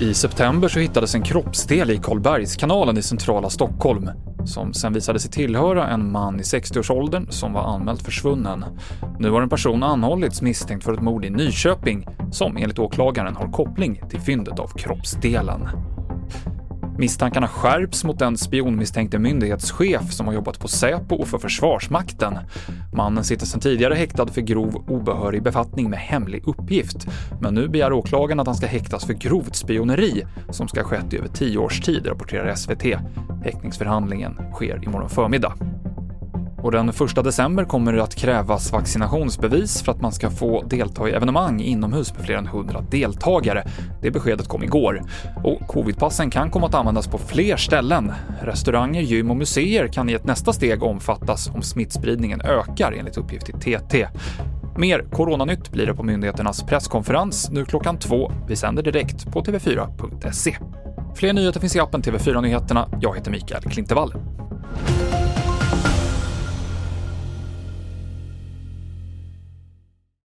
I september så hittades en kroppsdel i Karlbergskanalen i centrala Stockholm som sen visade sig tillhöra en man i 60-årsåldern som var anmält försvunnen. Nu har en person anhållits misstänkt för ett mord i Nyköping som enligt åklagaren har koppling till fyndet av kroppsdelen. Misstankarna skärps mot den spionmisstänkte myndighetschef som har jobbat på Säpo och för Försvarsmakten. Mannen sitter sedan tidigare häktad för grov obehörig befattning med hemlig uppgift, men nu begär åklagaren att han ska häktas för grovt spioneri som ska ha skett i över tio års tid, rapporterar SVT. Häktningsförhandlingen sker imorgon förmiddag. Och den 1 december kommer det att krävas vaccinationsbevis för att man ska få delta i evenemang inomhus med fler än 100 deltagare. Det beskedet kom igår. Och covidpassen kan komma att användas på fler ställen. Restauranger, gym och museer kan i ett nästa steg omfattas om smittspridningen ökar enligt uppgift i TT. Mer Coronanytt blir det på myndigheternas presskonferens nu klockan två. Vi sänder direkt på tv4.se. Fler nyheter finns i appen TV4 Nyheterna. Jag heter Mikael Klintevall.